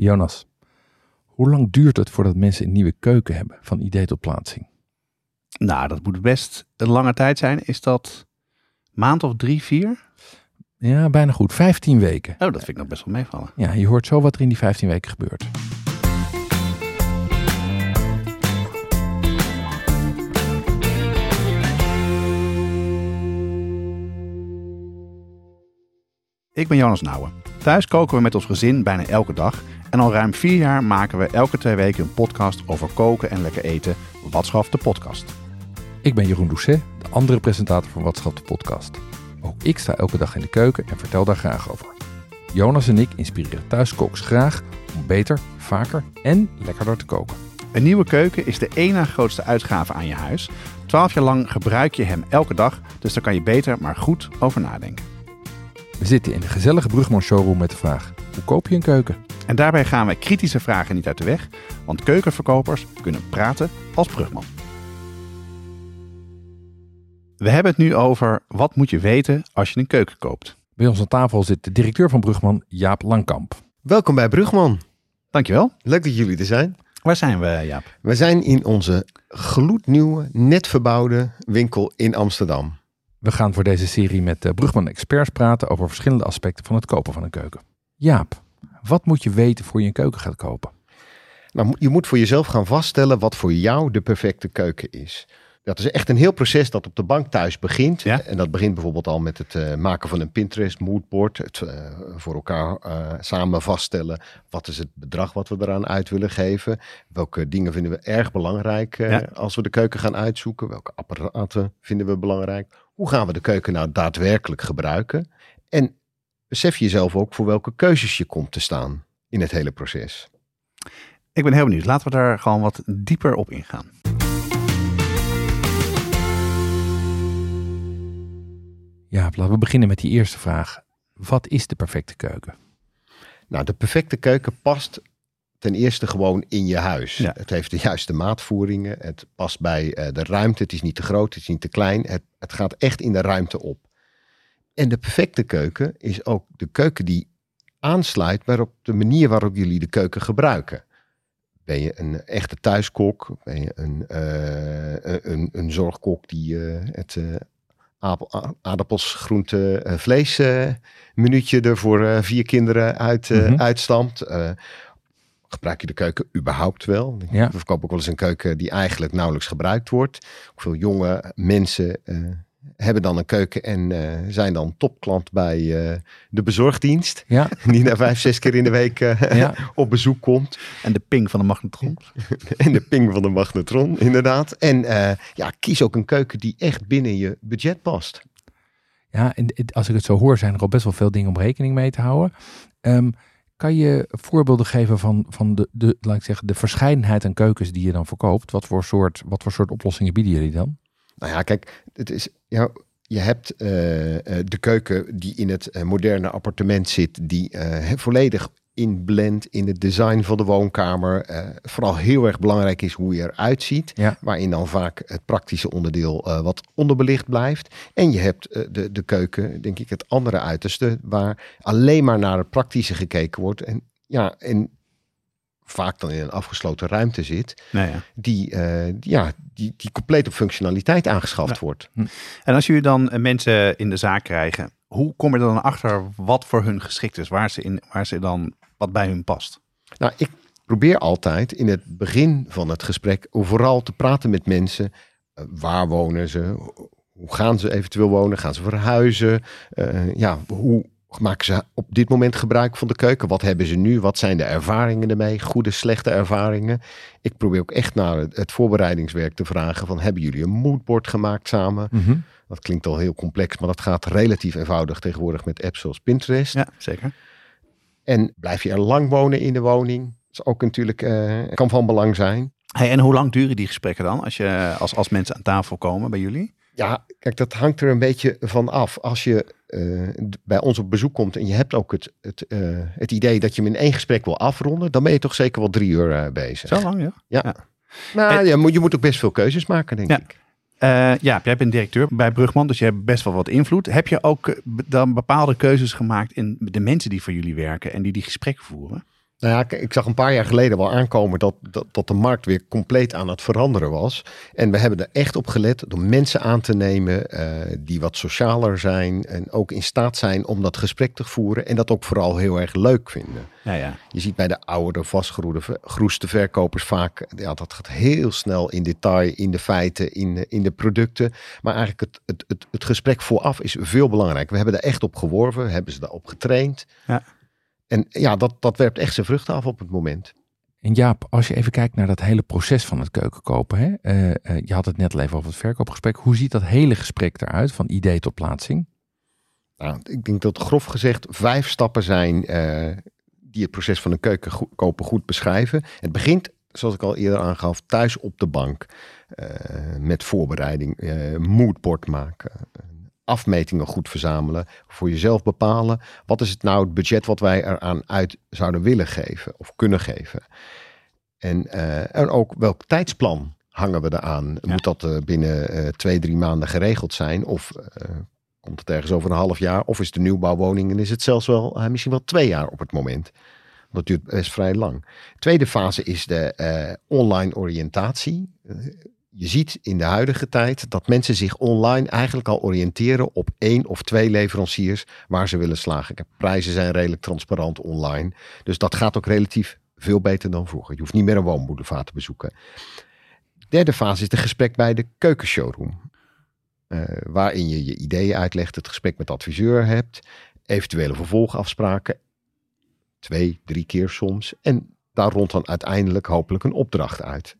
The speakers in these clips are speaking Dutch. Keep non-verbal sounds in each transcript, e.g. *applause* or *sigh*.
Jonas, hoe lang duurt het voordat mensen een nieuwe keuken hebben, van idee tot plaatsing? Nou, dat moet best een lange tijd zijn. Is dat maand of drie, vier? Ja, bijna goed. 15 weken. Oh, dat vind ik nog best wel meevallen. Ja, je hoort zo wat er in die 15 weken gebeurt. Ik ben Jonas Nouwen. Thuis koken we met ons gezin bijna elke dag. En al ruim vier jaar maken we elke twee weken een podcast over koken en lekker eten. Wat schaft de podcast? Ik ben Jeroen Doucet, de andere presentator van Wat Schat de podcast. Ook ik sta elke dag in de keuken en vertel daar graag over. Jonas en ik inspireren thuiskoks graag om beter, vaker en lekkerder te koken. Een nieuwe keuken is de één na grootste uitgave aan je huis. Twaalf jaar lang gebruik je hem elke dag, dus daar kan je beter maar goed over nadenken. We zitten in de gezellige Brugman showroom met de vraag: hoe koop je een keuken? En daarbij gaan we kritische vragen niet uit de weg, want keukenverkopers kunnen praten als brugman. We hebben het nu over wat moet je weten als je een keuken koopt. Bij ons aan tafel zit de directeur van Brugman, Jaap Langkamp. Welkom bij Brugman. Dankjewel. Leuk dat jullie er zijn. Waar zijn we, Jaap? We zijn in onze gloednieuwe, net verbouwde winkel in Amsterdam. We gaan voor deze serie met de Brugman experts praten over verschillende aspecten van het kopen van een keuken. Jaap, wat moet je weten voor je een keuken gaat kopen? Nou, je moet voor jezelf gaan vaststellen wat voor jou de perfecte keuken is. Dat is echt een heel proces dat op de bank thuis begint. Ja. En dat begint bijvoorbeeld al met het eh, maken van een Pinterest moodboard. Het eh, voor elkaar eh, samen vaststellen. Wat is het bedrag wat we eraan uit willen geven? Welke dingen vinden we erg belangrijk eh, Ja. als we de keuken gaan uitzoeken? Welke apparaten vinden we belangrijk? Hoe gaan we de keuken nou daadwerkelijk gebruiken? En besef jezelf ook voor welke keuzes je komt te staan in het hele proces. Ik ben heel benieuwd. Laten we daar gewoon wat dieper op ingaan. Jaap, laten we beginnen met die eerste vraag. Wat is de perfecte keuken? Nou, de perfecte keuken past ten eerste gewoon in je huis. Ja. Het heeft de juiste maatvoeringen. Het past bij eh, de ruimte. Het is niet te groot, het is niet te klein. Het, het gaat echt in de ruimte op. En de perfecte keuken is ook de keuken die aansluit waarop de manier waarop jullie de keuken gebruiken. Ben je een echte thuiskok? Ben je een, eh, een, een zorgkok die eh, het aardappels, groente, vlees minuutje er voor vier kinderen uit, Mhm. uitstamt? Gebruik je de keuken überhaupt wel? Ja. We verkopen ook wel eens een keuken die eigenlijk nauwelijks gebruikt wordt. Ook veel jonge mensen eh, hebben dan een keuken en eh, zijn dan topklant bij eh, de bezorgdienst. Ja, *laughs* Die daar vijf, zes keer in de week eh, ja. *laughs* op bezoek komt. En de ping van de magnetron. *laughs* En de ping van de magnetron, inderdaad. En eh, ja, kies ook een keuken die echt binnen je budget past. ja en als ik het zo hoor, zijn er al best wel veel dingen om rekening mee te houden. Ehm, kan je voorbeelden geven van, van de, de, laat ik zeggen, de verscheidenheid aan keukens die je dan verkoopt? Wat voor soort, wat voor soort oplossingen bieden jullie dan? Nou ja, kijk, het is, ja, je hebt eh, eh, de keuken die in het eh, moderne appartement zit, die volledig inblendt in het design van de woonkamer. Eh, vooral heel erg belangrijk is hoe je eruit ziet, Ja. waarin dan vaak het praktische onderdeel eh, wat onderbelicht blijft. En je hebt eh, de, de keuken, denk ik, het andere uiterste, waar alleen maar naar het praktische gekeken wordt. En ja, en vaak dan in een afgesloten ruimte zit, Nou ja. die, die- ja, die, die compleet op functionaliteit aangeschaft Ja. wordt. En als jullie dan mensen in de zaak krijgen, hoe kom je er dan achter wat voor hun geschikt is? Waar ze, in, waar ze dan, wat bij hun past? Nou, ik probeer altijd in het begin van het gesprek vooral te praten met mensen. Eh, waar wonen ze? Hoe gaan ze eventueel wonen? Gaan ze verhuizen? Eh, ja, hoe maken ze op dit moment gebruik van de keuken? Wat hebben ze nu? Wat zijn de ervaringen ermee? Goede, slechte ervaringen? Ik probeer ook echt naar het, het voorbereidingswerk te vragen van hebben jullie een moodboard gemaakt samen? Dat klinkt al heel complex, maar dat gaat relatief eenvoudig tegenwoordig met apps zoals Pinterest. Ja, zeker. En blijf je er lang wonen in de woning? Dat is ook natuurlijk, eh, kan van belang zijn. Hey, en hoe lang duren die gesprekken dan als, je, als, als mensen aan tafel komen bij jullie? Ja, kijk, dat hangt er een beetje van af. Als je eh, bij ons op bezoek komt en je hebt ook het, het, eh, het idee dat je hem in één gesprek wil afronden, dan ben je toch zeker wel drie uur bezig. Zo lang, ja? Nou, En- ja, moet, je moet ook best veel keuzes maken, denk Ja. ik. Eh, ja, jij bent directeur bij Brugman, dus je hebt best wel wat invloed. Heb je ook eh, dan bepaalde keuzes gemaakt in de mensen die voor jullie werken en die die gesprekken voeren? Nou ja, ik zag een paar jaar geleden wel aankomen dat, dat, dat, de markt weer compleet aan het veranderen was. En we hebben er echt op gelet door mensen aan te nemen uh, die wat socialer zijn en ook in staat zijn om dat gesprek te voeren en dat ook vooral heel erg leuk vinden. Ja, ja. Je ziet bij de oudere, vastgeroeste verkopers vaak, ja, dat gaat heel snel in detail, in de feiten, in de, in de producten. Maar eigenlijk het, het, het, het gesprek vooraf is veel belangrijk. We hebben er echt op geworven, hebben ze daarop getraind. Ja. En ja, dat, dat werpt echt zijn vruchten af op het moment. En Jaap, als je even kijkt naar dat hele proces van het keukenkopen. Hè? Uh, uh, je had het net al even over het verkoopgesprek. Hoe ziet dat hele gesprek eruit, van idee tot plaatsing? Nou, ik denk dat grof gezegd vijf stappen zijn uh, die het proces van een keukenkopen goed beschrijven. Het begint, zoals ik al eerder aangaf, thuis op de bank. met voorbereiding, moodboard maken, afmetingen goed verzamelen. Voor jezelf bepalen. Wat is het nou het budget wat wij eraan uit zouden willen geven of kunnen geven. En, uh, en ook welk tijdsplan hangen we eraan? Moet dat uh, binnen uh, twee, drie maanden geregeld zijn? Of komt het ergens over een half jaar? Of is een nieuwbouwwoning en is het zelfs wel misschien wel twee jaar op het moment? Dat duurt best vrij lang. Tweede fase is de online oriëntatie je ziet in de huidige tijd dat mensen zich online eigenlijk al oriënteren op één of twee leveranciers waar ze willen slagen. Prijzen zijn redelijk transparant online. Dus dat gaat ook relatief veel beter dan vroeger. Je hoeft niet meer een woonboulevard te bezoeken. Derde fase is de gesprek bij de keukenshowroom. Uh, waarin je je ideeën uitlegt, het gesprek met de adviseur hebt, eventuele vervolgafspraken, twee, drie keer soms. En daar rond dan uiteindelijk hopelijk een opdracht uit.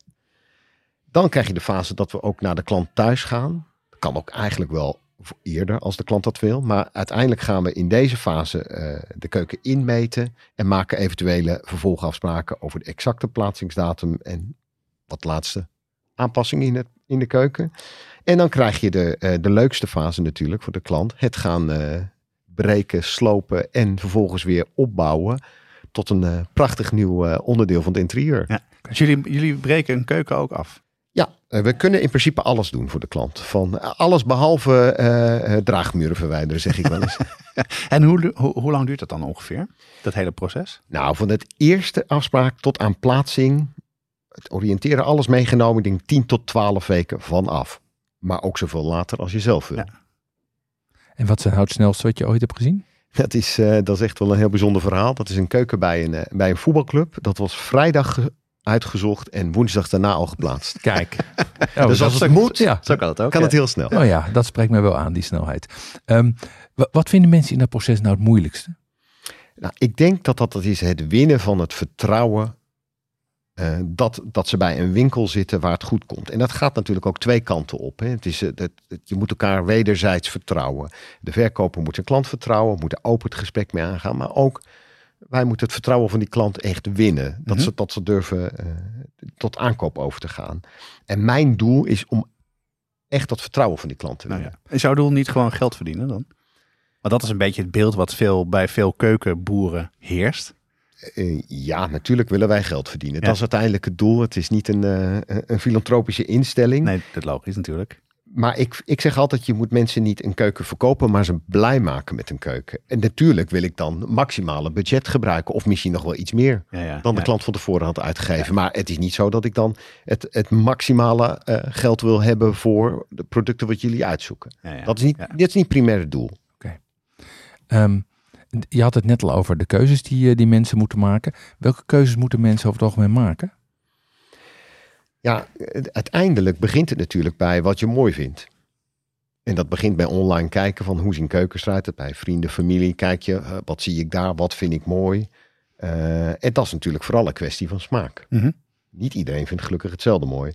Dan krijg je de fase dat we ook naar de klant thuis gaan. Dat kan ook eigenlijk wel eerder als de klant dat wil. Maar uiteindelijk gaan we in deze fase uh, de keuken inmeten en maken eventuele vervolgafspraken over de exacte plaatsingsdatum en wat laatste aanpassingen in, het, in de keuken. En dan krijg je de, uh, de leukste fase natuurlijk voor de klant. Het gaan uh, breken, slopen en vervolgens weer opbouwen tot een prachtig nieuw onderdeel van het interieur. Dus jullie, jullie breken een keuken ook af? Ja, eh, we kunnen in principe alles doen voor de klant. Van eh, alles behalve uh, draagmuren verwijderen, zeg ik wel eens. *laughs* en hoe, hoe, hoe lang duurt dat dan ongeveer, dat hele proces? Nou, van het eerste afspraak tot aan plaatsing, het oriënteren, alles meegenomen, ik denk 10 tot 12 weken vanaf. Maar ook zoveel later als je zelf wil. Ja. En wat is nou het snelste wat je ooit hebt gezien? Dat is, uh, dat is echt wel een heel bijzonder verhaal. Dat is een keuken bij een, bij een voetbalclub. Dat was vrijdag uitgezocht en woensdag daarna al geplaatst. Kijk. *laughs* Oh, dus als het moet, ja. zo kan het ook. Kan het heel snel. Oh ja, dat spreekt me wel aan, die snelheid. Um, wat vinden mensen in dat proces nou het moeilijkste? Nou, ik denk dat dat is het winnen van het vertrouwen uh, dat, dat ze bij een winkel zitten waar het goed komt. En dat gaat natuurlijk ook twee kanten op. Hè. Het is, het, het, je moet elkaar wederzijds vertrouwen. De verkoper moet zijn klant vertrouwen, moet er open het gesprek mee aangaan. Maar ook wij moeten het vertrouwen van die klant echt winnen. Dat, mhm. ze, dat ze durven uh, tot aankoop over te gaan. En mijn doel is om echt dat vertrouwen van die klant te winnen. Nou ja. Is jouw doel niet gewoon geld verdienen dan? Maar dat is een beetje het beeld wat veel, bij veel keukenboeren heerst. Uh, ja, natuurlijk willen wij geld verdienen. Dat is uiteindelijk het doel. Het is niet een, uh, een filantropische instelling. Nee, dat is logisch natuurlijk maar ik, ik zeg altijd, je moet mensen niet een keuken verkopen, maar ze blij maken met een keuken. En natuurlijk wil ik dan maximale budget gebruiken, of misschien nog wel iets meer ja, ja, dan de klant van tevoren had uitgegeven. Maar het is niet zo dat ik dan het, het maximale uh, geld wil hebben voor de producten wat jullie uitzoeken. Dat, is niet, dit is niet primair het doel. Oké. Um, je had het net al over de keuzes die, eh, die mensen moeten maken. Welke keuzes moeten mensen over het algemeen maken? Ja, uiteindelijk begint het natuurlijk bij wat je mooi vindt. En dat begint bij online kijken van hoe zien keukens eruit. Bij vrienden, familie kijk je, uh, wat zie ik daar, wat vind ik mooi. Uh, en dat is natuurlijk vooral een kwestie van smaak. Mm -hmm. Niet iedereen vindt gelukkig hetzelfde mooi.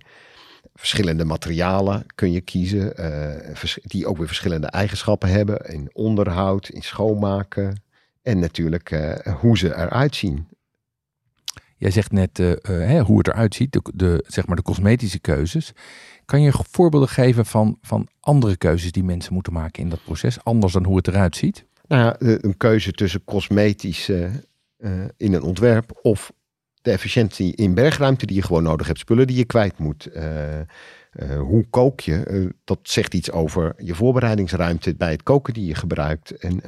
Verschillende materialen kun je kiezen, uh, die ook weer verschillende eigenschappen hebben. In onderhoud, in schoonmaken en natuurlijk hoe ze eruit zien. Jij zegt net uh, hoe het eruit ziet, de, zeg maar de cosmetische keuzes. Kan je voorbeelden geven van, van andere keuzes die mensen moeten maken in dat proces, anders dan hoe het eruit ziet? Nou, een keuze tussen cosmetisch uh, in een ontwerp of de efficiëntie in bergruimte die je gewoon nodig hebt, spullen die je kwijt moet. hoe kook je? dat zegt iets over je voorbereidingsruimte bij het koken die je gebruikt. En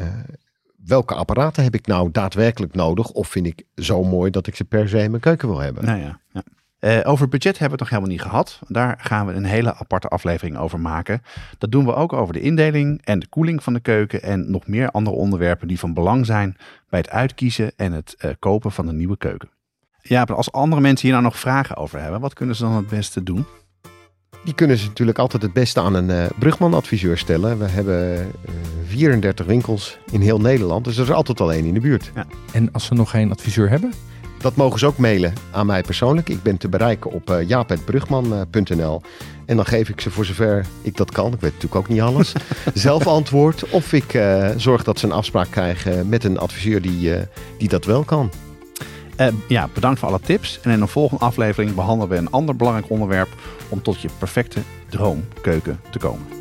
welke apparaten heb ik nou daadwerkelijk nodig? Of vind ik zo mooi dat ik ze per se in mijn keuken wil hebben? Nou ja, ja. Uh, over budget hebben we het nog helemaal niet gehad. Daar gaan we een hele aparte aflevering over maken. Dat doen we ook over de indeling en de koeling van de keuken en nog meer andere onderwerpen die van belang zijn bij het uitkiezen en het uh, kopen van een nieuwe keuken. Ja, als andere mensen hier nou nog vragen over hebben, wat kunnen ze dan het beste doen? Die kunnen ze natuurlijk altijd het beste aan een uh, Brugman-adviseur stellen. We hebben 34 winkels in heel Nederland, dus er is altijd al één in de buurt. Ja. En als ze nog geen adviseur hebben? Dat mogen ze ook mailen aan mij persoonlijk. Ik ben te bereiken op uh, jaapetbrugman.nl. En dan geef ik ze voor zover ik dat kan, ik weet natuurlijk ook niet alles, *laughs* zelf antwoord. Of ik uh, zorg dat ze een afspraak krijgen met een adviseur die, uh, die dat wel kan. ja, bedankt voor alle tips. En in een volgende aflevering behandelen we een ander belangrijk onderwerp om tot je perfecte droomkeuken te komen.